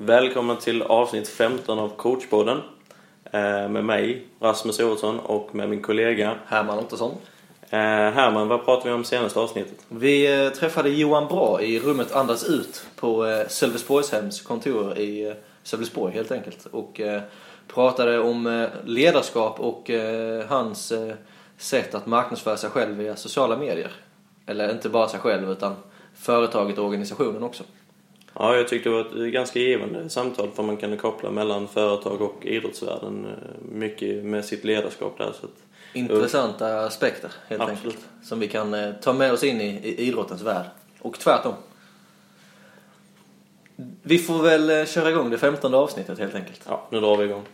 Välkomna till avsnitt 15 av coachpodden. Eh, med mig, Rasmus Olsson, och med min kollega Herman Ottosson. eh, Herman. Vad pratade vi om senaste avsnittet? Vi eh, träffade Johan Bra i rummet Andas ut på Sölvesborgshems kontor i Sölvesborg helt enkelt. Och pratade om ledarskap och hans sätt att marknadsföra sig själv via sociala medier. Eller inte bara sig själv utan företaget och organisationen också. Ja, jag tyckte det var ett ganska givande samtal för man kunde koppla mellan företag och idrottsvärlden eh, mycket med sitt ledarskap där. Så att, Intressanta aspekter helt Absolut. enkelt. Som vi kan eh, ta med oss in i, i idrottens värld. Och tvärtom. Vi får väl eh, köra igång det femtonde avsnittet helt enkelt. ja, nu drar vi igång.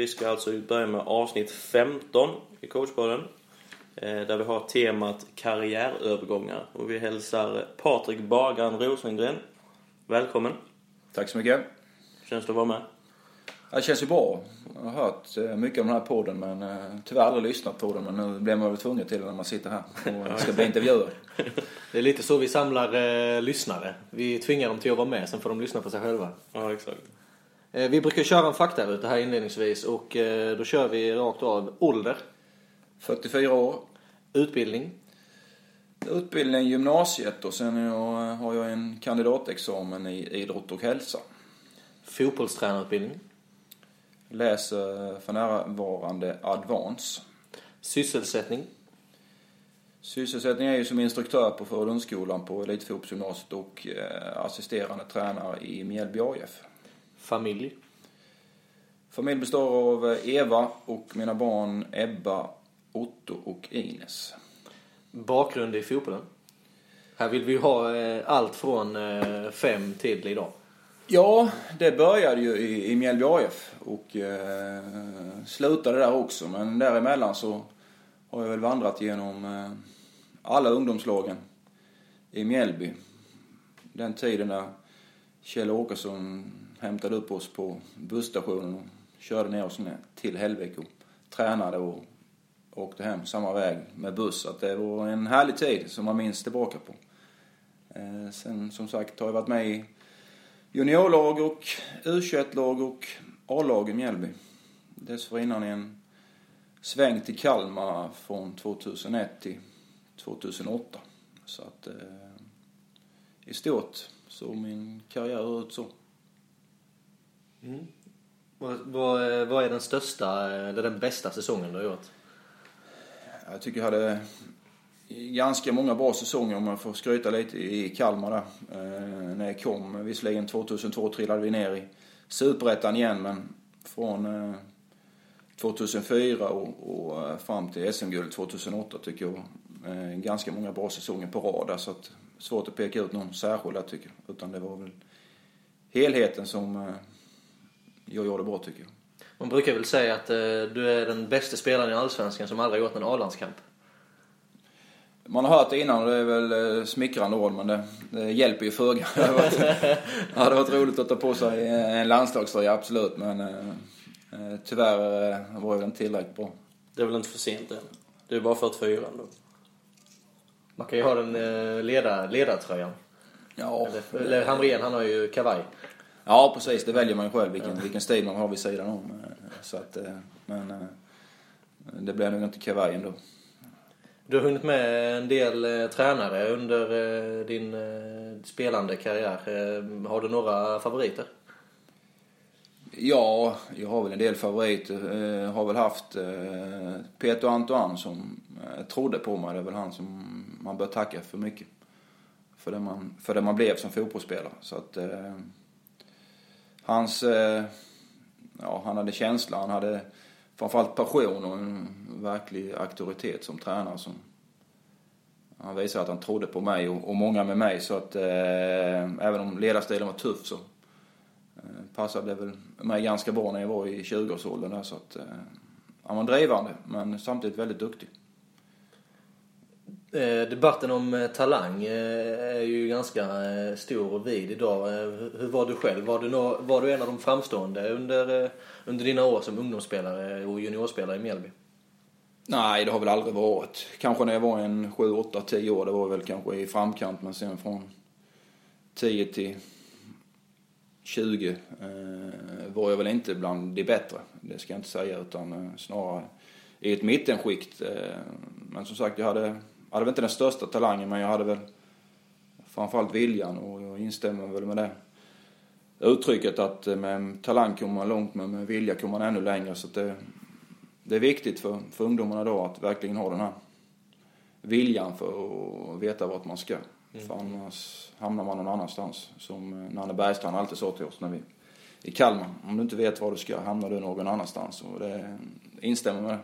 Vi ska alltså börja med avsnitt 15 i coachpodden. Eh, där vi har temat karriärövergångar. Och vi hälsar Patrik Bagan Rosengren. Välkommen. Tack så mycket. Känns det att vara med? Ja, Det känns ju bra. Jag har hört eh, mycket om den här podden men eh, tyvärr aldrig lyssnat på den. Men nu blir man väl tvungen till det när man sitter här och ska bli intervjuad. Det är lite så vi samlar eh, lyssnare. Vi tvingar dem till att vara med, sen får de lyssna på sig själva. Ja, exakt. Eh, vi brukar köra en faktaruta här inledningsvis och eh, då kör vi rakt av ålder, 44 år. utbildning, Utbildning gymnasiet och sen jag, har jag en kandidatexamen i idrott och hälsa. fotbollstränarutbildning, Läser för närvarande advance. sysselsättning, Sysselsättning är ju som instruktör på Frölundsskolan på Elitfotbollsgymnasiet och eh, assisterande tränare i Mjällby AIF. Familj, Familj består av Eva och mina barn Ebba, Otto och Ines. bakgrund i fotbollen. Här vill vi ha eh, allt från eh, fem till idag. Ja, det började ju i, i Mjällby AIF och eh, slutade där också. Men däremellan så har jag väl vandrat genom eh, alla ungdomslagen i Mjällby. Den tiden när Kjell Åkesson hämtade upp oss på busstationen och körde ner oss till Hällvik och tränade och åkte hem samma väg med buss. Så Att det var en härlig tid som man minns tillbaka på. Eh, sen som sagt har jag varit med i juniorlag och U21-lag och A-lag i Mjällby. Dessförinnan en sväng till Kalmar från 2001 till 2008. Så att eh, i stort så min karriär ut så. Mm. Vad, vad, vad är den största, eller den bästa säsongen du har gjort? Jag tycker jag hade ganska många bra säsonger om jag får skryta lite i Kalmar där. Eh, när jag kom, visserligen 2002 trillade vi ner i Superettan igen men från eh, 2004 och, och eh, fram till SM-guld 2008 tycker jag eh, ganska många bra säsonger på rad där, så att svårt att peka ut någon särskild där tycker jag. Utan det var väl helheten som eh, eh, jag gjorde bra tycker jag. Man brukar väl säga att eh, du är den bästa spelaren i Allsvenskan som aldrig gjort en A-landskamp. Man har hört det innan och det är väl eh, smickrande ord men det, det hjälper ju föga. Det hade varit, det roligt att ta på sig en landslagströja, absolut. Men eh, eh, tyvärr eh, var jag inte tillräckligt bra. Det är väl inte för sent än? Du är bara 44 ändå. Man kan ju ha den eh, ledar, ledartröjan. Ja, Eller, eller Hamrén, han har ju kavaj. Ja, precis. Det väljer man ju själv vilken, vilken stil man har vid sidan om. Eh, Så att, eh, men eh, det blev nog inte kavaj ändå. Du har hunnit med en del eh, tränare under eh, din eh, spelande karriär. Har du några favoriter? Ja, jag har väl en del favoriter. Eh, har väl haft Peter Antoine som trodde på mig. Det är väl han som man bör tacka för mycket. För det man, för det man blev som fotbollsspelare. Så att hans, eh, ja han hade känsla, han hade framförallt passion och en verklig auktoritet som tränare som han visade att han trodde på mig och, och många med mig så att eh, även om ledarstilen var tuff så Eh, passade väl mig ganska bra när jag var i 20-årsåldern där så att eh, han var drivande men samtidigt väldigt duktig. Eh, debatten om eh, talang eh, är ju ganska stor och vid idag. Hur, var du själv? Var du, nå, var du en av de framstående under, under dina år som ungdomsspelare och juniorspelare i Mjällby? Nej, det har väl aldrig varit. Kanske när jag var en 7, 8, 10 år, det var väl kanske i framkant. Men sen från 10 till 20 eh, var jag väl inte bland de bättre. Det ska jag inte säga, utan eh, snarare i ett mittenskikt. Eh, men som sagt, jag hade, hade väl inte den största talangen, men jag hade väl framförallt viljan och jag instämmer väl med det uttrycket att eh, med talang kommer man långt, men med vilja kommer man ännu längre. Så det, det är viktigt för, för ungdomarna då att verkligen ha den här viljan för att veta vart man ska. För annars hamnar man någon annanstans. Som eh, Nanne Bergstrand alltid sa till oss när vi i Kalmar. Om du inte vet var du ska hamnar du någon annanstans. Och det instämmer med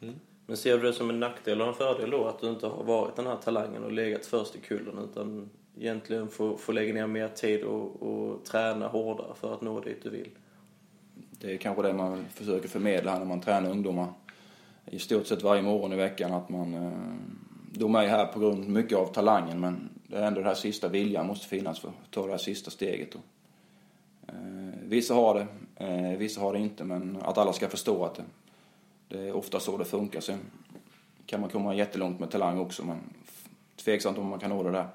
det. Men ser du det som en nackdel eller en fördel då att du inte har varit den här talangen och legat först i kullen utan egentligen får, får lägga ner mer tid och, och träna hårdare för att nå dit du vill? Det är kanske det man försöker förmedla här när man tränar ungdomar i stort sett varje morgon i veckan. Att man, eh, de är här på grund mycket av talangen men det är ändå den här sista viljan måste finnas för att ta det här sista steget. Då. Eh, vissa har det, eh, vissa har det inte men att alla ska förstå att det, det är ofta så det funkar. Sen kan man komma jättelångt med talang också men tveksamt om man kan nå det där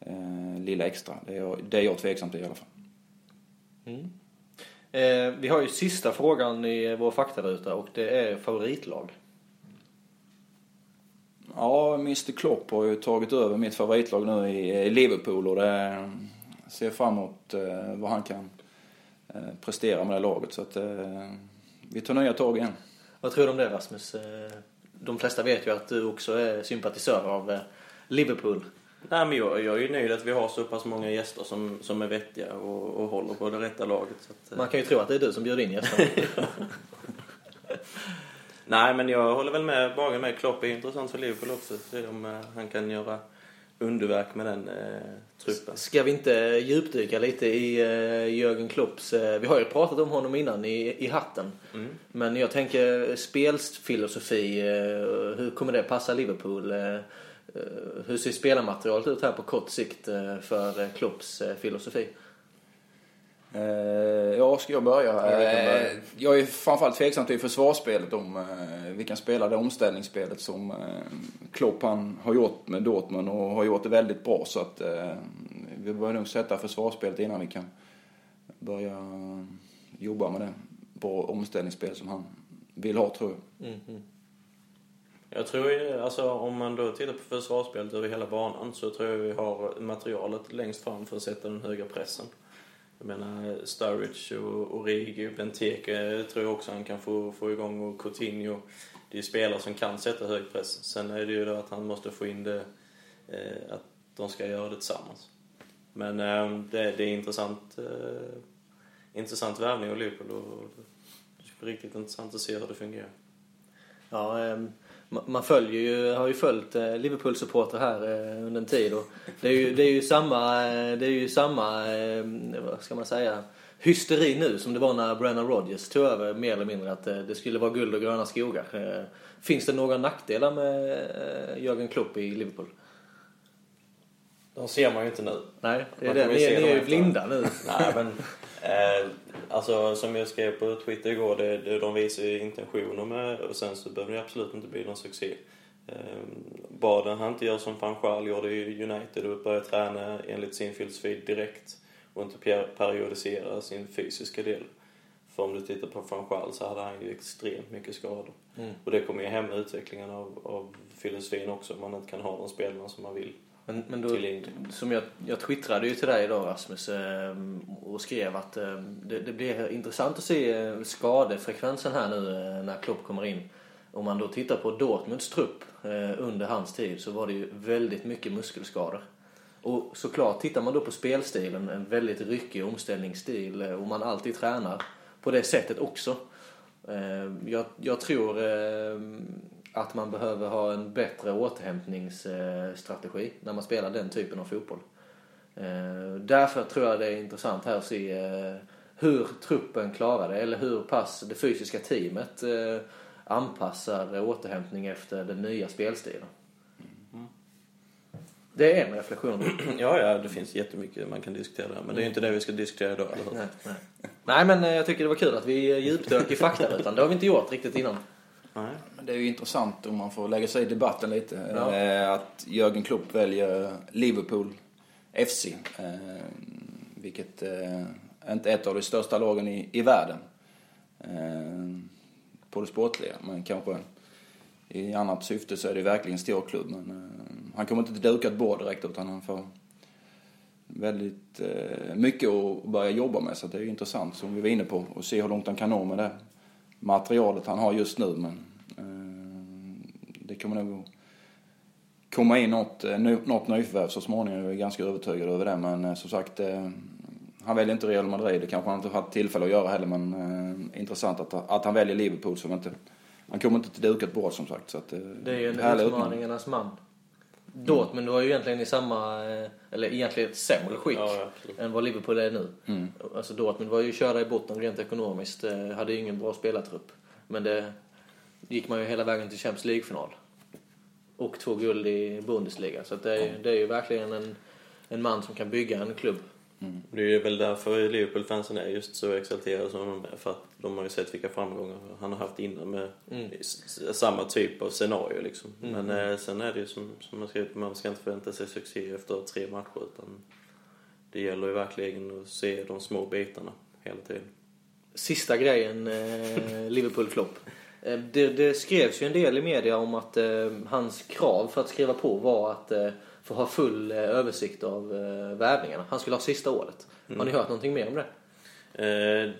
eh, lilla extra. Det är, jag- det är jag tveksam till i alla fall. Eh, vi har ju sista frågan i vår faktaruta och det är favoritlag. Ja, Mr Klopp har ju tagit över mitt favoritlag nu i Liverpool och det ser fram emot eh, vad han kan eh, prestera med det laget. Så att eh, vi tar nya tag igen. Vad tror du om det Rasmus? Eh, De flesta vet ju att du också är sympatisör av eh, Liverpool. Nej, men jag, jag är ju nöjd att vi har så pass många gäster som, som är vettiga och, och håller på det rätta laget. Att, eh, Man kan ju tro att det är du som bjuder in gästerna. Nej, men jag håller väl med Bagen med. Klopp är intressant för Liverpool också. Se om han kan göra underverk med den eh, truppen. Ska vi inte djupdyka lite i eh, Jörgen Klopps... Eh, vi har ju pratat om honom innan i, i hatten. Mm. Men jag tänker spelfilosofi. Eh, hur kommer det passa Liverpool? Eh, eh, hur ser spelarmaterialet ut här på kort sikt eh, för Klopps filosofi? Eh, ja, ska jag börja? Ja, vi kan börja. Eh, jag är framförallt tveksam till försvarsspelet om eh, vi kan spela det omställningsspelet som eh, Klopp han har gjort med Dortmund och har gjort det väldigt bra. Så att eh, vi bör nog sätta försvarsspelet innan vi kan börja jobba med det bra omställningsspel som han vill ha tror jag. Jag tror ju, alltså om man då tittar på försvarsspelet över hela banan så tror jag vi har materialet längst fram för att sätta den höga pressen. Jag menar Sturridge och Origi, Benteke tror jag också han kan få, få igång och Coutinho. Det är spelare som kan sätta hög press. Sen är det ju då att han måste få in det, eh, att de ska göra det tillsammans. Men eh, det, det är intressant, eh, intressant värvning av Liverpool och det ska bli riktigt intressant att se hur det fungerar. Ja, ehm, man följer ju, har ju följt eh, Liverpool-supporter här eh, under en tid och det är ju, det är ju samma, eh, det är ju samma, vad ska man säga, hysteri nu som det var när Brennan Rodgers tog över mer eller mindre att det skulle vara guld och gröna skogar. Finns det några nackdelar med Jörgen Klopp i Liverpool? De ser man ju inte nu. Nej, det är Man det. Ni, ni är ju blinda nu. Nej, men eh, alltså som jag skrev på Twitter igår, det, det, de visar ju intentioner med och sen så behöver det absolut inte bli någon succé. Eh, bara han inte gör som van Gaal gjorde i United och börjar träna enligt sin filosofi direkt och inte per- periodisera sin fysiska del. För om du tittar på van Gaal så hade han ju extremt mycket skador. Och det kommer ju hämma utvecklingen av, av filosofin också om man inte kan ha de spelarna som man vill. Men, men då, som jag, jag twittrade ju till dig idag Rasmus ehm, och skrev att ehm, det, det blir intressant att se eh, skadefrekvensen här nu eh, när Klopp kommer in. Om man då tittar på Dortmunds trupp eh, under hans tid så var det ju väldigt mycket muskelskador. Och såklart, tittar man då på spelstilen, en väldigt ryckig omställningsstil eh, och man alltid tränar på det sättet också. Jag, jag tror att man behöver ha en bättre återhämtningsstrategi när man spelar den typen av fotboll. Eh, Därför tror jag det är intressant här att se eh, hur truppen klarar det eller hur pass det fysiska teamet eh, anpassar återhämtning efter den nya spelstilen. Det är en reflektion. Ja, ja, det finns jättemycket man kan diskutera där. Men det är ju inte det vi ska diskutera idag, eller nej, nej. nej, men jag tycker det var kul att vi djupdök i faktarutan. Det har vi inte gjort riktigt innan. Nej. Det är ju intressant om man får lägga sig i debatten lite. Ja. Eh, Att Jörgen Klopp väljer Liverpool FC. eh, Vilket eh, inte är ett av de största lagen i, i världen. På det sportliga. Men kanske i annat syfte så är det verkligen en stor klubb. Men han kommer inte till dukat bord direkt utan han får väldigt mycket att börja jobba med. Så det är ju intressant som vi var inne på och se hur långt han kan nå med det materialet han har just nu. Men det kommer nog komma in något, eh, något nyförvärv så småningom. Jag är ganska övertygad över det. Men eh, som sagt, eh, han väljer inte Real Madrid. Det kanske han inte haft tillfälle att göra heller. Men intressant att, att han väljer Liverpool som inte... Han kommer inte till dukat bord som sagt. Så att, Det är ju en utmaningarnas man. Dortmund var ju egentligen i samma, eller egentligen ett sämre skick Ja, än vad Liverpool är nu. Mm. Alltså Dortmund var ju körda i botten rent ekonomiskt. Hade ju ingen bra spelartrupp. Men det gick man ju hela vägen till Champions League-final. Och två guld i Bundesliga. Så det, är, det är ju verkligen en, en man som kan bygga en klubb. Det är väl därför Liverpool-fansen är just så exalterade som de är. För att de har ju sett vilka framgångar han har haft innan med Mm. samma typ av scenario liksom. Men eh, sen är det ju som, som man skrivit, man ska inte förvänta sig succé efter tre matcher utan det gäller ju verkligen att se de små bitarna hela tiden. Sista grejen, eh, Liverpool-flopp. Eh, det, det skrevs ju en del i media om att eh, hans krav för att skriva på var att eh, få ha full översikt av värvningarna. Han skulle ha sista året. Har ni hört någonting mer om det?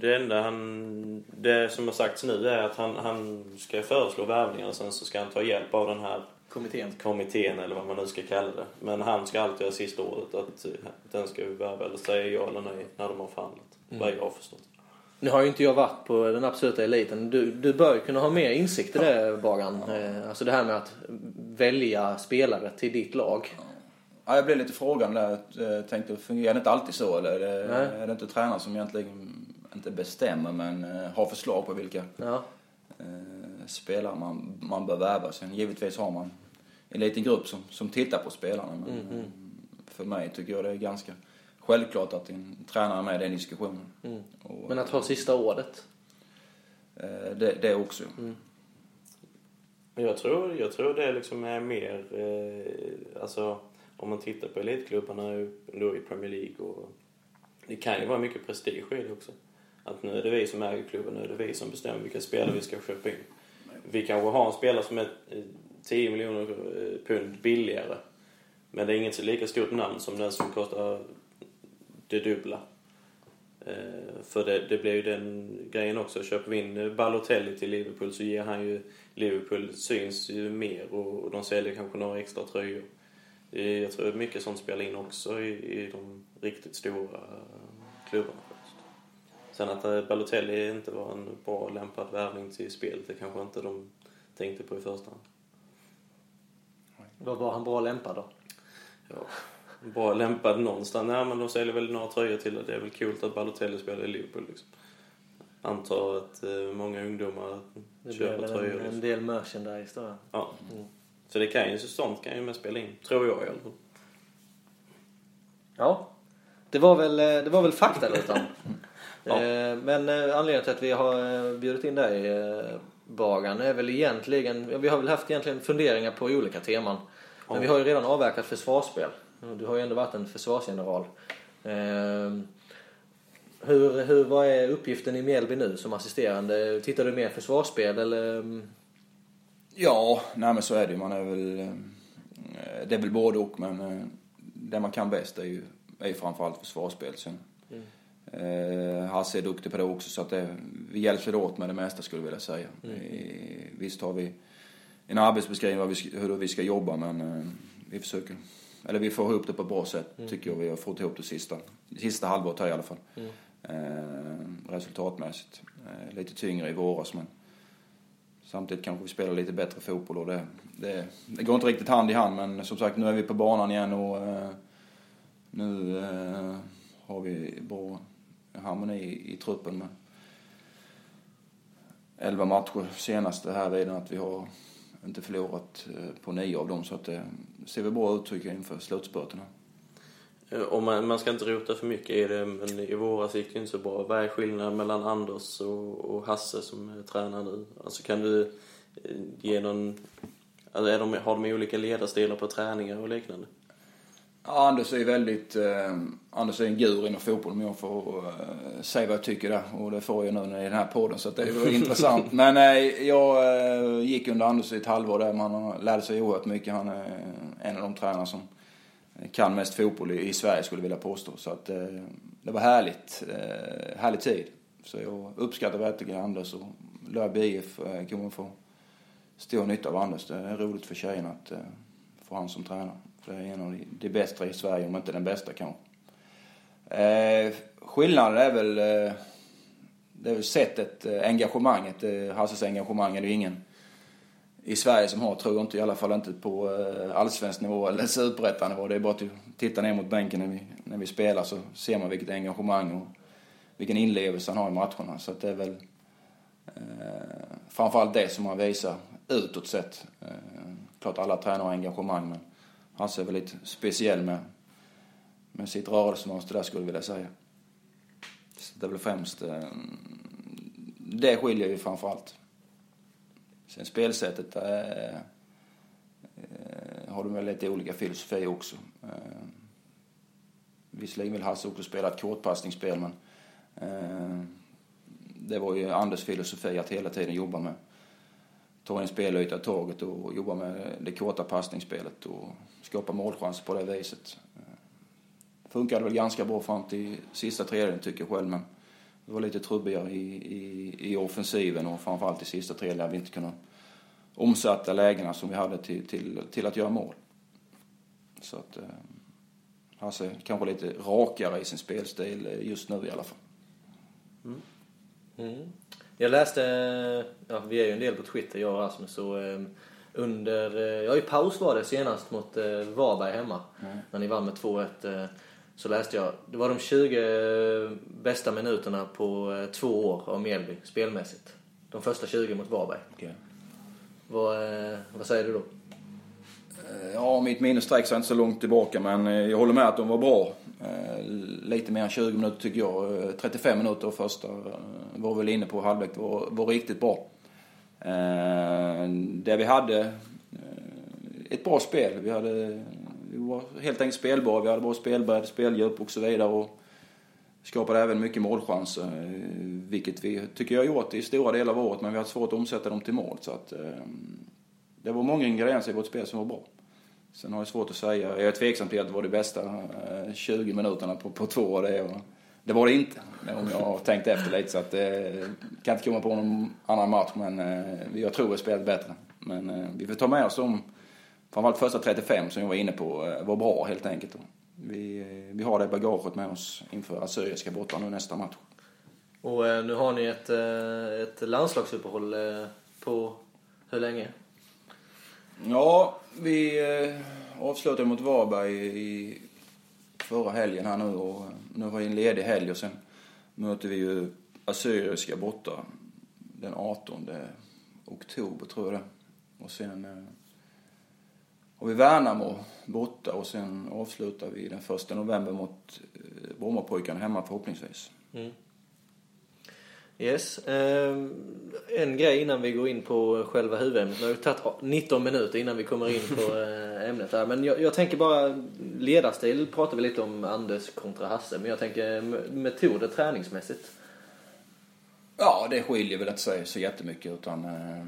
Det enda han, det som har sagts nu är att han, han ska föreslå värvningar och sen så ska han ta hjälp av den här Kommittén. kommittén eller vad man nu ska kalla det. Men han ska alltid ha sista ordet att den ska värva eller säga ja eller nej när de har förhandlat. Vad jag har förstått. Nu har ju inte jag varit på den absoluta eliten. Du, du bör ju kunna ha mer insikt i det, Bagan. Eh, alltså det här med att välja spelare till ditt lag. Ja, jag blev lite frågande där. Jag tänkte, fungerar det inte alltid så? Eller Nej. är det inte tränaren som egentligen, inte bestämmer, men eh, har förslag på vilka Ja. eh, spelare man, man bör värva? Sen givetvis har man en liten grupp som, som tittar på spelarna. Men, eh, För mig tycker jag det är ganska självklart att en tränare är med i den diskussionen. Och, Men att ha sista ordet. eh, det, det också. Men Jag tror, jag tror det liksom är mer, eh, alltså om man tittar på elitklubbarna då i Premier League och det kan ju vara mycket prestige i det också. Att nu är det vi som äger klubben, nu är det vi som bestämmer vilka spelare vi ska köpa in. Vi kanske har en spelare som är eh, 10 miljoner eh, pund billigare. Men det är inget lika stort namn som den som kostar det dubbla. Eh, för det, det blir ju den grejen också. Köper vi in Balotelli till Liverpool så ger han ju Liverpool syns ju mer och, och de säljer kanske några extra tröjor. Eh, Jag tror mycket sånt spelar in också i, i de riktigt stora klubbarna. Sen att eh, Balotelli inte var en bra lämpad värvning till spelet, det kanske inte de tänkte på i första hand. Vad var han bra lämpad då? Ja, bra lämpad någonstans. Nej, men de säljer väl några tröjor till det. Det är väl kul att Balotelli spelar i Liverpool liksom. Antar att eh, många ungdomar Det köper väl tröjor. en, en Liksom. del merchandise då. Ja. Så det kan ju, så sånt kan ju med spela in. Tror jag i alla fall. Ja. Det var väl, eh, det var väl faktarutan. Ja. Eh, Men eh, anledningen till att vi har bjudit in dig, Bagan, är väl egentligen... Vi har väl haft egentligen funderingar på olika teman. Men Ja. vi har ju redan avverkat försvarsspel. Du har ju ändå varit en försvarsgeneral. Eh, Hur, hur, vad är uppgiften i Mjällby nu som assisterande? Tittar du mer försvarsspel eller? mm, Ja, nej men så är det ju. Man är väl... eh, Det är väl både och, men eh, det man kan bäst är ju, är ju framförallt försvarsspel. Sen, eh, Hasse är duktig på det också, så att det, vi hjälps åt med det mesta skulle jag vilja säga. Eh, Visst har vi en arbetsbeskrivning hur vi ska jobba, men eh, vi försöker... Eller vi får ihop det på ett bra sätt, tycker jag. Vi har fått ihop det sista, sista halvåret här i alla fall. Eh, resultatmässigt. Eh, lite tyngre i våras, men Samtidigt kanske vi spelar lite bättre fotboll och det, det, det går inte riktigt hand i hand men som sagt nu är vi på banan igen och eh, nu eh, har vi bra harmoni i, i truppen med 11 matcher senaste här redan att vi har inte förlorat eh, på nio av dem så att eh, det, ser väl bra ut tycker jag inför slutspurten. Eh, och man, man ska inte rota för mycket i det, men i våras gick det inte så bra. Vad är skillnaden mellan Anders och, och Hasse som är tränare nu? Alltså kan du ge någon... Alltså är de, har de olika ledarstilar på träningar och liknande? Ja, Anders är väldigt... Eh, Anders är en gur inom fotboll om jag får eh, säga vad jag tycker där. Och det får jag nu i den här podden så det är intressant. Men eh, jag eh, gick under Anders i ett halvår där man lärde sig oerhört mycket. Han är en av de tränare som kan mest fotboll i, i Sverige skulle jag vilja påstå. Så att eh, det var härligt. Eh, härlig tid. Så jag uppskattar verkligen Anders och Löby IF eh, kommer få stor nytta av Anders. Det är roligt för tjejerna att eh, få han som tränare. Det är en av de, bästa i Sverige, om inte den bästa kanske. Eh, skillnaden är väl, eh, det är väl sättet, eh, engagemanget. Eh, Hasses engagemang är det ju ingen i Sverige som har, tror inte, i alla fall inte på eh, allsvensk nivå eller superettanivå. Det är bara att titta ner mot bänken när vi, när vi spelar så ser man vilket engagemang och vilken inlevelse han har i matcherna. Så att det är väl eh, framförallt det som han visar utåt sett. Eh, klart alla tränare har engagemang men Hasse är väl lite speciell med, med sitt rörelsemönster där skulle jag vilja säga. Så det är väl främst eh, det skiljer ju framförallt. Sen spelsättet är, har de väl lite olika filosofi också. Visserligen vill Hasse också spela ett kortpassningsspel men det var ju Anders filosofi att hela tiden jobba med ta en spelyta i taget och jobba med det korta passningsspelet och skapa målchanser på det viset. Funkade väl ganska bra fram till sista tredjedelen tycker jag själv men det var lite trubbigare i, i, i offensiven och framförallt i sista tredjedelen vi inte kunde omsätta lägena som vi hade till, till, till att göra mål. Så att eh, Hasse kanske lite rakare i sin spelstil just nu i alla fall. Mm. mm. Jag läste, ja vi är ju en del på Twitter jag och Rasmus så eh, under, eh, ja i paus var det senast mot eh, Varberg hemma. När ni vann med 2-1. Eh, så läste jag, det var de 20 bästa minuterna på två år av Mjällby spelmässigt. De första 20 mot Varberg. Okay. Vad, vad säger du då? Ja, mitt minne sträcker sig inte så långt tillbaka men jag håller med att de var bra. Eh, lite mer än 20 minuter tycker jag. Eh, 35 minuter första eh, var väl inne på halvlek var, var riktigt bra. Där vi hade ett bra spel. Vi, hade, vi var helt enkelt spelbara. Vi hade bra spelbredd, speldjup och så vidare. Och skapade även mycket målchanser. Vilket vi tycker jag har gjort i stora delar av året men vi har haft svårt att omsätta dem till mål. Så att, det var många ingredienser i vårt spel som var bra. Sen har jag svårt att säga. Jag är tveksam till att det var de bästa eh, 20 minuterna på, på två år. Det, var- det var det inte. Om jag har tänkt efter lite. Så att, eh, kan inte komma på någon annan match. Men eh, jag tror vi spelat bättre. Men eh, vi får ta med oss de, framförallt första 35 som jag var inne på, eh, var bra helt enkelt. Vi, eh, vi har det bagaget med oss inför Assyriska borta nu nästa match. Och eh, nu har ni ett, ett landslagsuppehåll på hur länge? Ja, vi eh, avslutade mot Varberg i förra helgen här nu och eh, nu har vi en ledig helg och sen möter vi ju Assyriska borta den 18 oktober tror jag det. Och sen eh, har vi Värnamo borta och sen avslutar vi den 1 november mot Brommapojkarna hemma förhoppningsvis. Mm. Yes. Eh, en grej innan vi går in på själva huvudämnet. Det har ju tagit 19 minuter innan vi kommer in på eh, ämnet här. Men jag, jag tänker bara, ledarstil pratar vi lite om Anders kontra Hasse. Men jag tänker metoder träningsmässigt. Ja, det skiljer väl inte sig så jättemycket utan eh,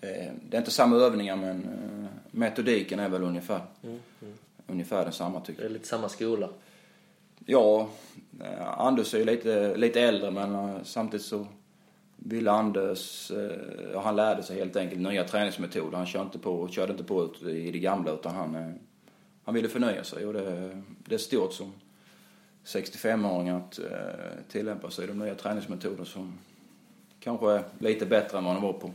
det, det är inte samma övningar men eh, metodiken är väl ungefär, ungefär densamma tycker Det jag. är lite samma skola. Ja, eh, Anders är ju lite, lite äldre men eh, samtidigt så ville Anders, eh, ja, han lärde sig helt enkelt nya träningsmetoder. Han körde inte på, körde inte på i det gamla utan han, han ville förnya sig och det, det är stort som 65-åring att tillämpa sig de nya träningsmetoder som kanske är lite bättre än vad de var på,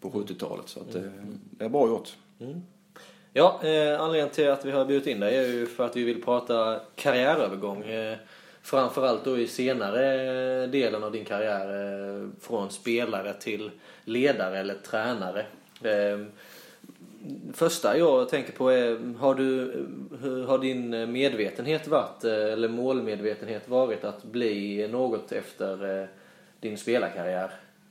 på 70-talet. Så att, eh, det är bra gjort. Ja, eh, anledningen till att vi har bjudit in dig är ju för att vi vill prata karriärövergång. Eh, framförallt då i senare eh, delen av din karriär. Eh, från spelare till ledare eller tränare. Eh, första jag tänker på är, har, du, har din medvetenhet varit, eh, eller målmedvetenhet varit att bli något efter eh, din spelarkarriär?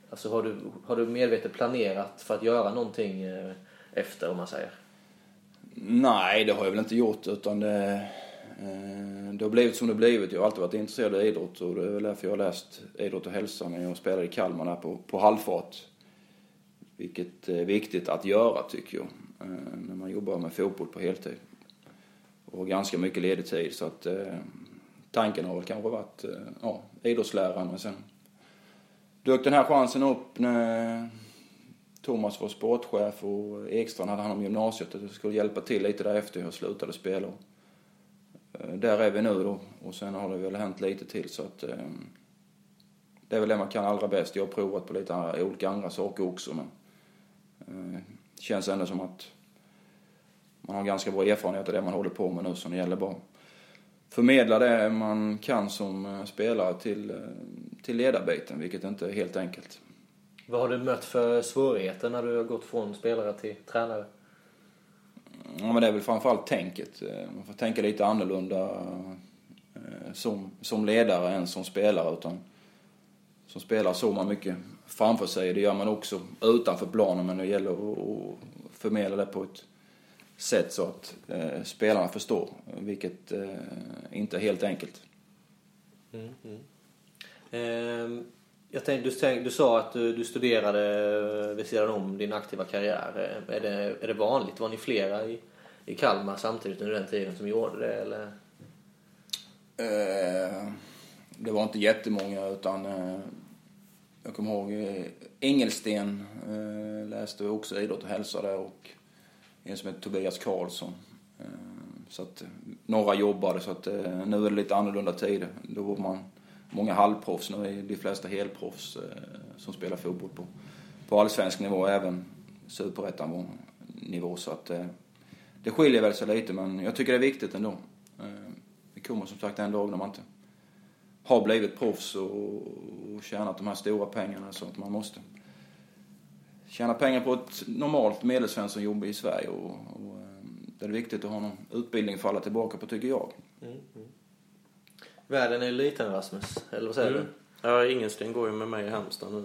Alltså har du, har du medvetet planerat för att göra någonting eh, efter, om man säger? Nej, det har jag väl inte gjort utan det, eh, det har blivit som det blivit. Jag har alltid varit intresserad av idrott och det är väl därför jag har läst idrott och hälsa när jag spelade i Kalmar där på, på halvfart. Vilket är viktigt att göra tycker jag, eh, när man jobbar med fotboll på heltid. Och ganska mycket ledig tid så att eh, tanken har väl kanske varit ja, idrottslärare men sen dök den här chansen upp när Thomas var sportchef och Ekstrand hade hand om gymnasiet. och jag skulle hjälpa till lite därefter jag slutade spela. Eh, där är vi nu då. Och sen har det väl hänt lite till så att eh, det är väl det man kan allra bäst. Jag har provat på lite andra, olika andra saker också men eh, det känns ändå som att man har ganska bra erfarenhet av det man håller på med nu så det gäller bara förmedla det man kan som eh, spelare till, eh, till ledarbiten vilket inte är helt enkelt. Vad har du mött för svårigheter när du har gått från spelare till tränare? Ja, men det är väl framförallt tänket. Eh, man får tänka lite annorlunda eh, som, som ledare än som spelare. Utan som spelare såg man mycket framför sig. Det gör man också utanför planen men det gäller att förmedla det på ett sätt så att eh, spelarna förstår. Vilket eh, inte är helt enkelt. Mm, mm. Eh, jag tänkte, du, tänkte, du sa att du, du studerade eh, vid sidan om din aktiva karriär. Eh, är det, är det vanligt? Var ni flera i, i Kalmar samtidigt under den tiden som gjorde det? Eller? Eh, det var inte jättemånga utan eh, jag kommer ihåg eh, Engelsten eh, läste också idrott och hälsa där och en som heter Tobias Karlsson. Eh, så att några jobbade så att eh, nu är det lite annorlunda tider. Då var man många halvproffs, nu är de flesta helproffs eh, som spelar fotboll på, på allsvensk nivå, även superettan nivå. Så att eh, det skiljer väl sig lite, men jag tycker det är viktigt ändå. Eh, det kommer som sagt en dag när man inte har blivit proffs och, och tjänat de här stora pengarna så att man måste tjäna pengar på ett normalt medelsvenssonjobb i Sverige. Och, och, eh, det är viktigt att ha någon utbildning att falla tillbaka på, tycker jag. Mm, mm. Världen är liten Rasmus, eller vad säger mm. du? Ja, Ingensten går ju med mig i Halmstad nu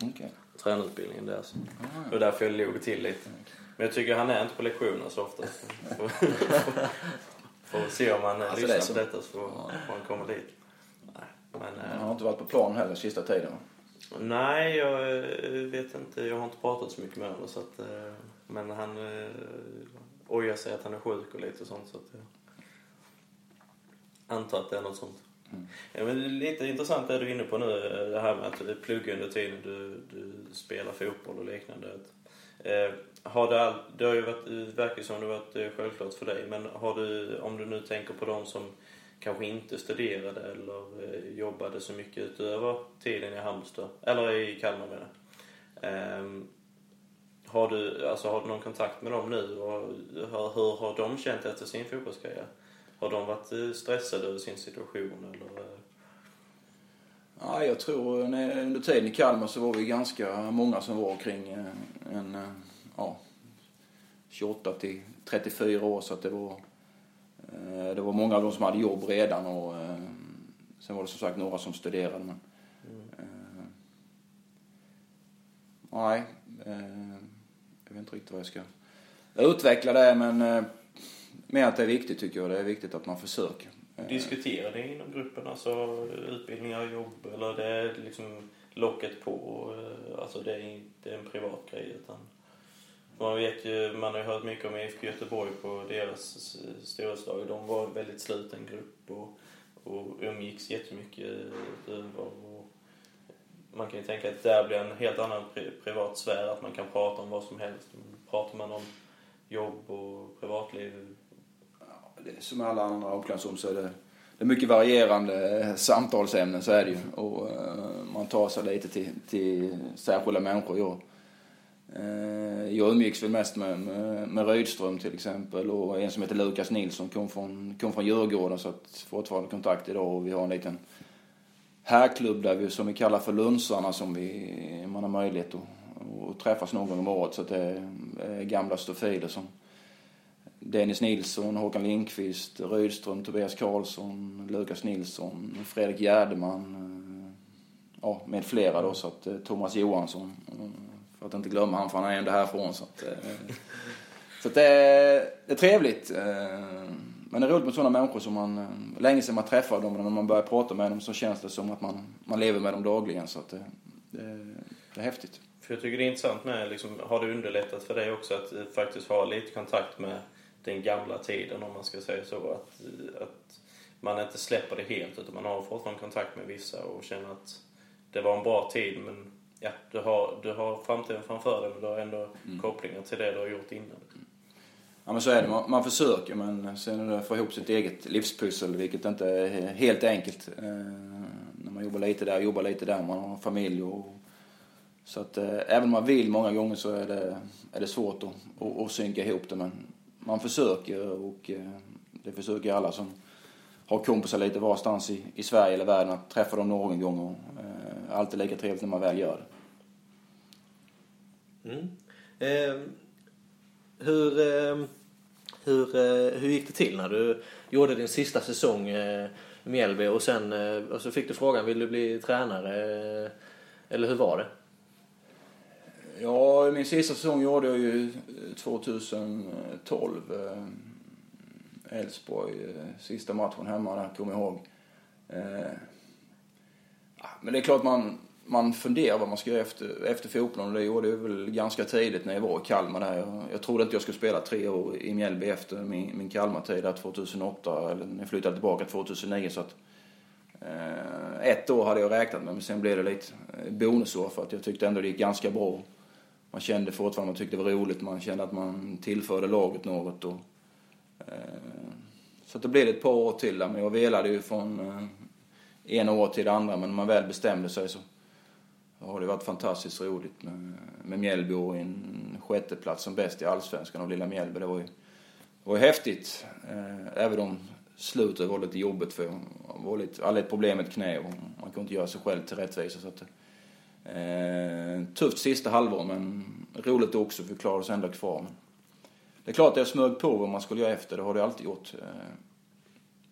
i okay. tränarutbildningen där. Så. Ah, ja. Och därför jag log till lite. Men jag tycker han är inte på lektionerna så ofta. Får se om han alltså, lyssnar på detta så får, ja. får han komma dit. Men, han har inte varit på plan heller sista tiden Nej, jag eh, vet inte. Jag har inte pratat så mycket med honom. Så att, eh, men han eh, ojar sig att han är sjuk och lite sånt. Så att, antar att det är något sånt. Mm. Ja, men lite intressant det du är inne på nu, det här med att plugga under tiden du, du spelar fotboll och liknande. Eh, har det, all, det har ju varit, det verkar som det har varit eh, självklart för dig, men har du, om du nu tänker på de som kanske inte studerade eller eh, jobbade så mycket utöver tiden i Halmstad, eller i Kalmar menar eh, har du, alltså, har du någon kontakt med dem nu och hur, hur har de känt efter sin fotbollskarriär? Har de varit eh, stressade över sin situation eller? Eh? Ja, jag tror under tiden i Kalmar så var vi ganska många som var kring eh, en, ja, 28 till 34 år så att det var det var många av dem som hade jobb redan och sen var det som sagt några som studerade men mm. nej jag vet inte riktigt vad jag ska utveckla det men men att det är viktigt tycker jag. Det är viktigt att man försöker. Eh, Diskuterar ni inom gruppen, alltså utbildningar och jobb? Eller det är liksom locket på? Eh, alltså det är inte en privat grej utan man vet ju, man har ju hört mycket om IFK Göteborg på deras storhetslag. De var en väldigt sluten grupp och, och umgicks jättemycket utöver. Och man kan ju tänka att där blir en helt annan privat sfär, att man kan prata om vad som helst. Pratar man om jobb som alla andra omklädningsrum så är det, det är mycket varierande samtalsämnen, så är det ju. Och eh, man tar sig lite till, till särskilda människor. Jag, eh, jag umgicks väl mest med, med, med Rydström till exempel och en som heter Lukas Nilsson kom från, kom från Djurgården så att fortfarande kontakt idag och vi har en liten härklubb där vi, som vi kallar för Lunsarna som vi, man har möjlighet att, och träffas någon gång om året så att det är gamla stofiler som Dennis Nilsson, Håkan Lindqvist, Rydström, Tobias Karlsson, Lukas Nilsson, Fredrik Gärdeman eh, ja, med flera då så att eh, Thomas Johansson eh, för att inte glömma han för han är ändå härifrån så att, så att det, är, det är trevligt. Men det är roligt med sådana människor som man, länge sedan man träffar dem, när man börjar prata med dem så känns det som att man, man lever med dem dagligen. Så att det, det, det är häftigt. För jag tycker det är intressant med, liksom, har det underlättat för dig också att faktiskt ha lite kontakt med den gamla tiden om man ska säga så? Att, att man inte släpper det helt utan man har fortfarande kontakt med vissa och känner att det var en bra tid men ja, du har, du har framtiden framför dig men du har ändå mm. kopplingar till det du har gjort innan. Ja men så är det, man, man försöker men sen är det att få ihop sitt eget livspussel vilket inte är helt enkelt. Eh, när man jobbar lite där, jobbar lite där, man har familj och så att eh, även om man vill många gånger så är det, är det svårt att, att, att synka ihop det men man försöker och eh, det försöker alla som har kompisar lite varstans i, i Sverige eller världen att träffa dem någon gång och eh, alltid lika trevligt när man väl gör det. Mm. Eh, hur, eh, hur, eh, hur gick det till när du gjorde din sista säsong eh, i Mjällby och sen eh, och så fick du frågan vill du bli tränare eller hur var det? Ja, min sista säsong gjorde jag ju eh, 2012. Eh, Elfsborg, eh, sista matchen hemma där, kommer jag ihåg. Men det är klart man, man funderar vad man ska göra efter, efter fotbollen och det gjorde jag väl ganska tidigt när jag var i Kalmar där. Jag, jag trodde inte jag skulle spela tre år i Mjällby efter min, min Kalmar-tid där 2008, eller när jag flyttade tillbaka 2009 så att ett år hade jag räknat med men sen blev det lite bonusår för att jag tyckte ändå det gick ganska bra. Man kände fortfarande, man tyckte det var roligt, man kände att man tillförde laget något och eh, så att det blev ett par år till där, men jag velade ju från eh, ena år till det andra men när man väl bestämde sig så har det varit fantastiskt roligt med, med Mjällby och en sjätteplats som bäst i Allsvenskan och lilla Mjällby. Det var ju, det var ju häftigt. Eh, även om slutet var lite jobbigt för jag var lite, hade ett problem med ett knä och man kunde inte göra sig själv till rättvisa. Så att, eh, eh, tufft sista halvår men roligt också för vi klarade oss ändå kvar. Men det är klart att jag smög på vad man skulle göra efter, det har det alltid gjort. Eh,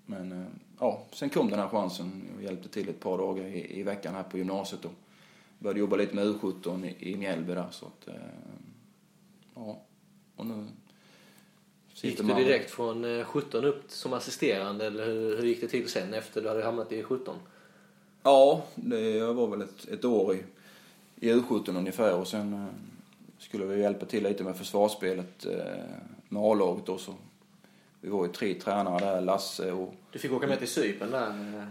men eh, ja, sen kom den här chansen. Jag hjälpte till ett par dagar i, i veckan här på gymnasiet. Och, började jobba lite med U17 i, i Mjällby där så att, eh, ja. Och nu Gick du direkt från 17 eh, upp som assisterande eller hur, hur gick det till sen efter du hade hamnat i 17? Ja, det, jag var väl ett, ett år i, i U17 ungefär och sen eh, skulle vi hjälpa till lite med försvarsspelet eh, med A-laget då så vi var ju tre tränare där, Lasse och... Du fick åka med till Cypern där?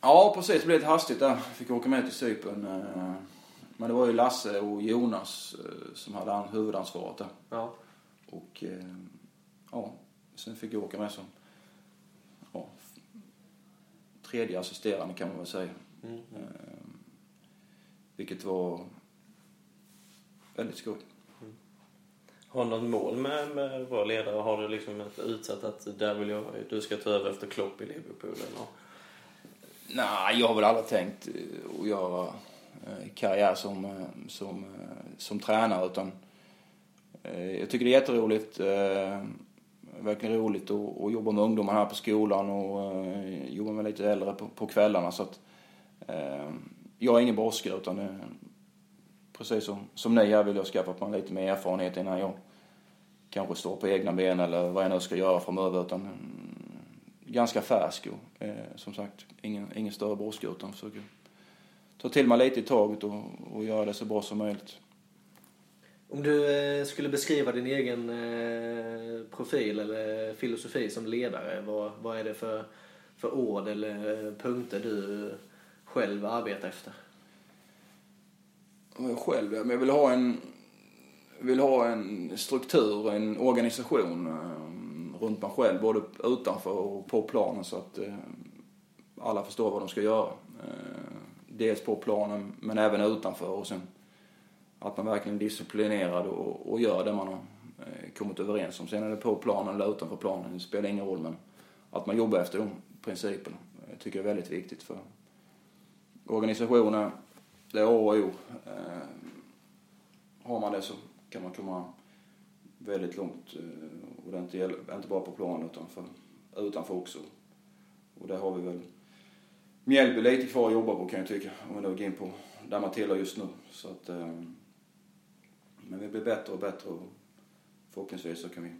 Ja, precis. Det blev lite hastigt där. Fick åka med till Cypern. Eh, men det var ju Lasse och Jonas eh, som hade huvudansvaret där. Ja. Och eh, ja, sen fick jag åka med som ja, tredje assisterande kan man väl säga. Mm. Vilket var väldigt skoj. Mm. Har du något mål med, med vara ledare? Har du liksom ett utsatt att där vill jag, du ska ta över efter Klopp i Liverpool? Eller? Nej, jag har väl aldrig tänkt eh, att göra eh, karriär som, eh, som, som tränare utan jag tycker det är jätteroligt. Verkligen roligt att, att jobba med ungdomar här på skolan och jobba med lite äldre på, på kvällarna. Så att, jag är ingen brådska utan eh, precis som, som ni här vill jag skaffa mig lite mer erfarenhet innan jag kanske står på egna ben eller vad jag nu ska göra framöver. Utan eh, ganska färsk och eh, som sagt ingen, ingen större brådska utan försöker ta till mig lite i taget och, och göra det så bra som möjligt. Om du eh, skulle beskriva din egen eh, profil eller filosofi som ledare, vad, vad är det för, för ord eller eh, punkter du själv arbeta efter? Själv, ja. Men jag vill ha en, vill ha en struktur, en organisation eh, runt mig själv, både utanför och på planen så att eh, alla förstår vad de ska göra. Eh, dels på planen men även utanför och sen att man verkligen är disciplinerad och, och gör det man har eh, kommit överens om. Sen är det på planen eller utanför planen, det spelar ingen roll men att man jobbar efter de principerna eh, tycker jag är väldigt viktigt för organisationen, det är A och O. Eh, har man det så kan man komma väldigt långt. Eh, och det är inte, inte bara på planen utan för, utanför också. Och där har vi väl Mjällby lite kvar att jobba på kan jag tycka. Om vi nu går in på där man tillhör just nu. Så att, eh, men vi blir bättre och bättre och förhoppningsvis så kan vi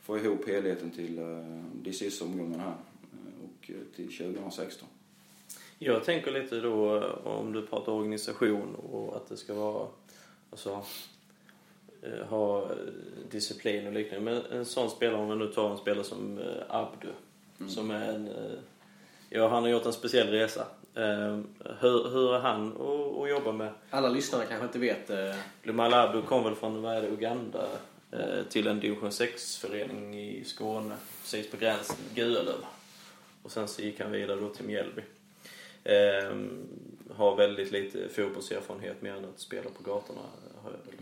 få ihop helheten till de sista omgångarna här och till 2016. Jag tänker lite då eh, om du pratar organisation och att det ska vara, alltså, eh, ha eh, disciplin och liknande. Men en sån spelare, om vi nu tar en spelare som Abdu, som är en, ja han har gjort en speciell resa. Eh, Hur, hur är han att, jobba med? Alla lyssnare kanske inte vet. Lumal Abdu kom väl från, vad är det, Uganda till en division 6-förening i Skåne, precis på gränsen, Gualöv. Och sen så gick han vidare då till Mjällby. Ehm, har väldigt lite fotbollserfarenhet mer än att spela på gatorna. Har jag väl.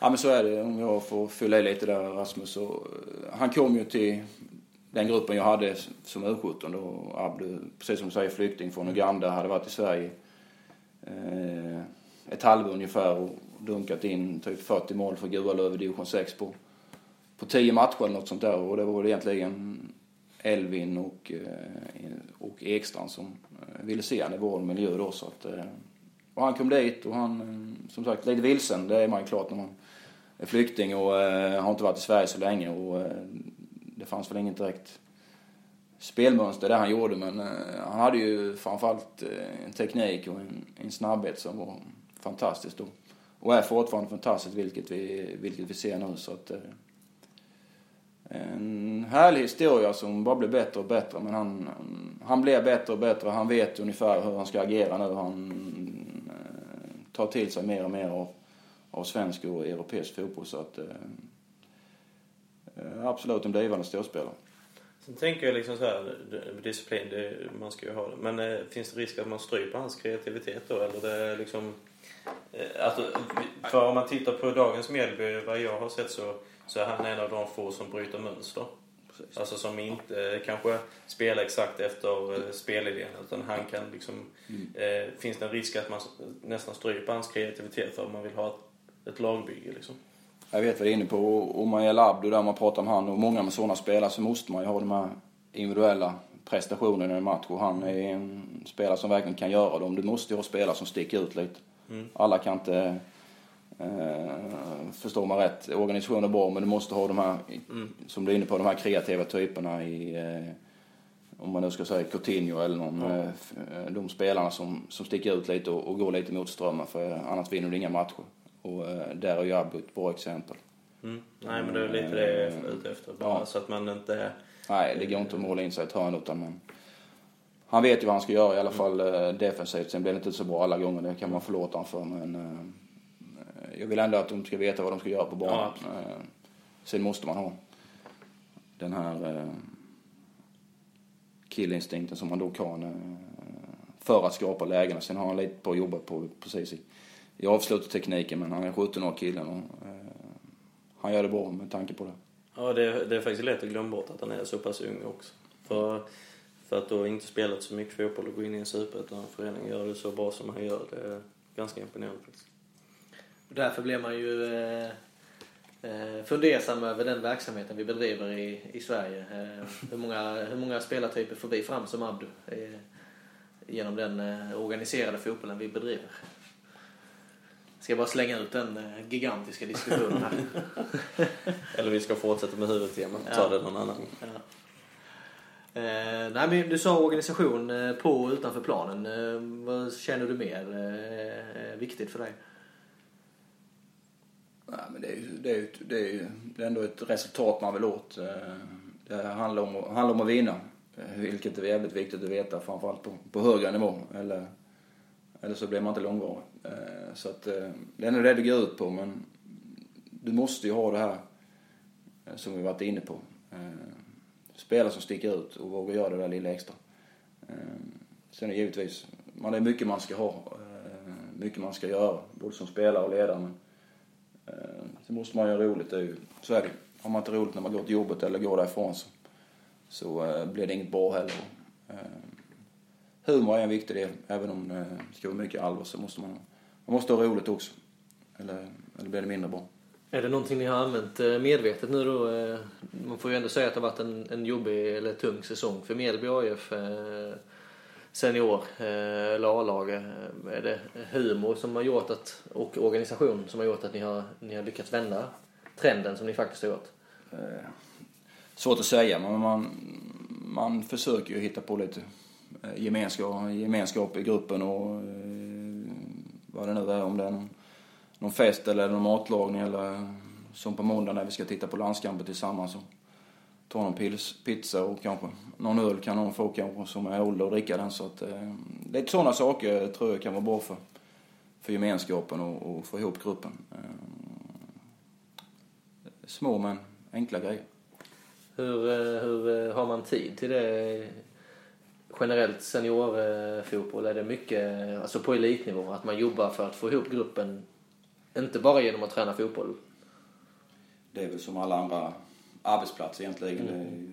Ja men så är det om jag får fylla i lite där Rasmus. Så, eh, han kom ju till den gruppen jag hade som U17 då. Abdu, precis som du säger, flykting från Uganda, hade varit i Sverige eh, ett halvår ungefär och dunkat in typ 40 mål för Gualöv i division 6 på, på 10 matcher eller något sånt där. Och det var väl egentligen Elvin och, eh, och Ekstrand som ville se han i vår miljö då. Så att, eh, och han kom dit och han, eh, som sagt, lite vilsen. Det är man ju klart när man är flykting och eh, har inte varit i Sverige så länge. Och, det fanns väl inget direkt spelmönster det han gjorde men han hade ju framförallt en teknik och en, en snabbhet som var fantastisk då. Och är fortfarande fantastiskt vilket vi, vilket vi ser nu så att eh, en härlig historia som bara blir bättre och bättre men han, han blir bättre och bättre. Han vet ungefär hur han ska agera nu. Han eh, tar till sig mer och mer av, av svensk och europeisk fotboll så att eh, eh absolut en blivande storspelare. Sen tänker jag liksom så här, disciplin, det, man ska ju ha det. Men eh, finns det risk att man stryper hans kreativitet då? Eller det är liksom... Eh, alltså, för om man tittar på dagens Mjällby, vad jag har sett så, så är han en av de få som bryter mönster. Precis. Alltså som inte eh, kanske spelar exakt efter eh, spelidén utan han kan liksom... Eh, finns det en risk att man nästan stryper hans kreativitet för att man vill ha ett, ett lagbygge liksom? Jag vet vad du är inne på. Och man gäller Abdo där man pratar om han och många med sådana spelare så måste man ju ha de här individuella prestationerna i en match. Och han är en spelare som verkligen kan göra dem. Du måste ju ha spelare som sticker ut lite. Alla kan inte, eh, förstår man rätt, organisationen är bra men du måste ha de här, som du är inne på, de här kreativa typerna i eh, om man nu ska säga Coutinho eller någon, f- eh, de spelarna som, som sticker ut lite och, och går lite mot strömmen för annars vinner du inga matcher. Och eh, där är ju Abbo ett bra exempel. Mm. Nej men det är lite det jag är ute efter. Bara Ja. så att man inte... Nej, det går inte att måla in sig i ett hörn utan men han vet ju vad han ska göra i alla fall eh, defensivt. Sen blir det inte så bra alla gånger, det kan man förlåta honom för men jag vill ändå att de ska veta vad de ska göra på banan. Ja, eh, sen måste man ha den här eh, killinstinkten som man då kan eh, för att skapa lägena. Sen har han lite på att jobba på precis i, i avslutstekniken men han är 17 år killen och han gör det bra med tanke på det. Ja, det är, det är faktiskt lätt att glömma bort att han är så pass ung också. För, för att då inte spelat så mycket fotboll och gå in i en superettan-förening och göra det så bra som han gör, det är ganska imponerande faktiskt. Och därför blir man ju eh, eh, fundersam över den verksamheten vi bedriver i, i Sverige. Eh, hur, många, hur många spelartyper får vi fram som Abdu genom den organiserade fotbollen vi bedriver? Ska jag bara slänga ut den gigantiska diskussionen här. Eller vi ska fortsätta med huvudtemat och ta Ja. det någon annan. Ja. Eh, nej, men du sa organisation på och utanför planen. Eh, vad känner du mer eh, viktigt för dig? Nej, men det är ju det är, ju- det är, ju- det är ändå ett resultat man vill åt. Eh, det handlar om, handlar om att vinna. Eh, vilket är jävligt viktigt att veta, framförallt på, på högre nivå. Eller, eller så blir man inte långvarig. Eh, så att det är nog det det går ut på. Men du måste ju ha det här som vi varit inne på. Eh, Spela som sticker ut och våga göra det där lilla extra. Sen är det givetvis, man är mycket man ska ha. Mycket man ska göra, både som spelare och ledare. Men Eh, sen måste man ju ha roligt, det är ju, så är det. Har man inte roligt när man går till jobbet eller går därifrån så, så eh, blir det inget bra heller. Eh, humor är en viktig del, även om det eh, ska vara mycket allvar så måste man, man måste ha roligt också. Eller eller blir det mindre bra. Är det någonting ni har använt eh, medvetet nu då? Man får ju ändå säga att det har varit en, en jobbig eller tung säsong för Mjällby AIF. Senior eh, eller A-lag. Eh, är det humor som har gjort att, och organisation som har gjort att ni har, ni har lyckats vända trenden som ni faktiskt har gjort? Eh, svårt att säga, men man, man försöker ju hitta på lite gemenskap, gemenskap i gruppen och vad det nu är, om det är någon, någon fest eller någon matlagning eller som på måndag när vi ska titta på landskamper tillsammans och ta någon pils, pizza och kanske någon öl kan någon få kanske som är ålder och dricka den. Så att, eh, lite sådana saker tror jag kan vara bra för, för gemenskapen och, och få ihop gruppen. Eh, små men enkla grejer. Hur, eh, hur eh, har man tid till det generellt seniorfotboll? Är det mycket, alltså på elitnivå, att man jobbar för att få ihop gruppen? Inte bara genom att träna fotboll? Det är väl som alla andra arbetsplatser egentligen. Ju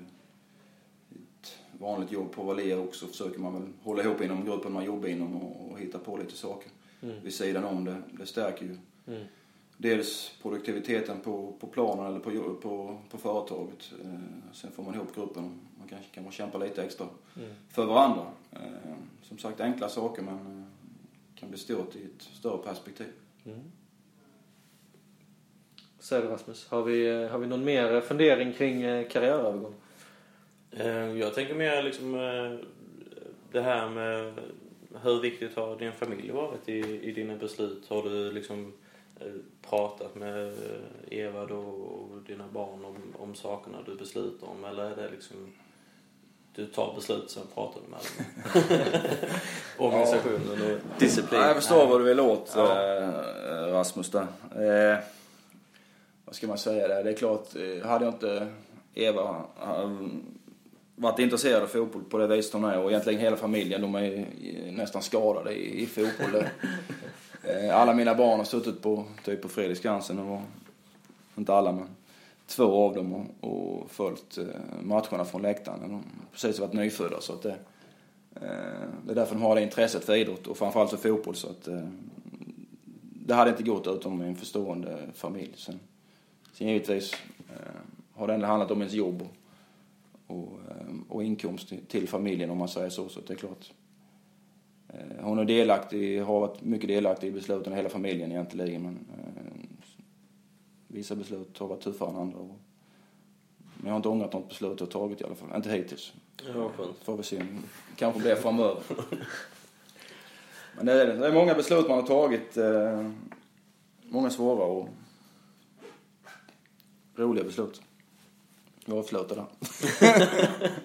ett vanligt jobb på Valia också försöker man väl hålla ihop inom gruppen man jobbar inom och, och hitta på lite saker vid sidan om det. Det stärker ju Mm. dels produktiviteten på, på planen eller på, på, på företaget. Eh, sen får man ihop gruppen man kanske kan kämpa lite extra för varandra. Eh, som sagt enkla saker men eh, kan bli stort i ett större perspektiv. Säg det Rasmus, har vi, eh, har vi någon mer fundering kring eh, karriärövergång? Eh, Jag tänker mer liksom det här med hur viktigt har din familj varit i, i dina beslut? Har du liksom pratat med Eva då och dina barn om, om sakerna du beslutar om eller är det liksom du tar beslut sen pratar du med? Organisationen och disciplin? Ja, jag förstår vad du vill åt, Ja. Rasmus. Där. Eh, vad ska man säga där? Det är klart, eh, hade jag inte Eva eh, varit intresserad av fotboll på det viset hon är och egentligen hela familjen, de är ju nästan skadade i, i fotboll. Eh, Alla mina barn har suttit på, typ på Fredrikskansen och inte alla men två av dem och, och följt eh, matcherna från läktaren. De har precis varit nyfödda så att det, eh, det är därför de har det intresset för idrott och framförallt för fotboll så att eh, det hade inte gått utom en förstående familj. Sen, sen givetvis eh, har det ändå handlat om ens jobb och, och, eh, inkomst till, familjen om man säger så. Så det är klart. Eh, hon är delaktig, har varit mycket delaktig i besluten, hela familjen egentligen. Men vissa beslut har varit tuffare än andra. Och, men jag har inte ångrat något beslut jag tagit i alla fall. Inte hittills. Ja, skönt. Får vi se. Kanske blir framöver. Men det är, det. det är många beslut man har tagit. Eh, många svåra och roliga beslut. Jag avslutar där.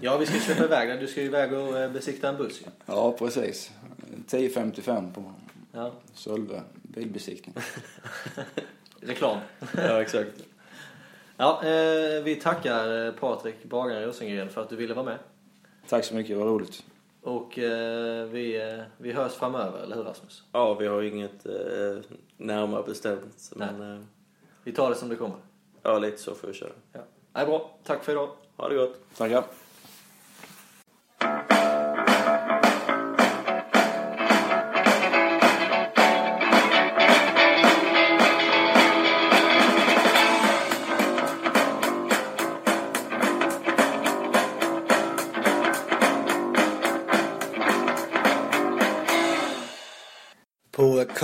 Ja, vi ska släppa iväg den. Du ska ju iväg och eh, besikta en buss ju. Ja, precis. 10.55 på Ja, Sölve bilbesiktning. reklam. Ja, exakt. Ja, eh, vi tackar eh, Patrik Bagaren Rosengren för att du ville vara med. Tack så mycket, vad roligt. Och eh, vi, eh, vi hörs framöver, eller hur Rasmus? Ja, vi har inget eh, närmare bestämt. Men eh, Vi tar det som det kommer. Ja, lite så får vi köra. Ja. Nej, bra. Tack för idag. Ha det gott! Tackar.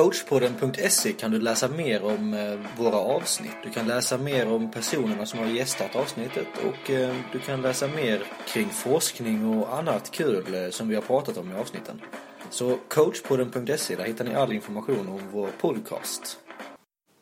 coachpodden.se kan du läsa mer om eh, våra avsnitt. Du kan läsa mer om personerna som har gästat avsnittet och eh, du kan läsa mer kring forskning och annat kul eh, som vi har pratat om i avsnitten. Så coachpodden.se, där hittar ni all information om vår podcast.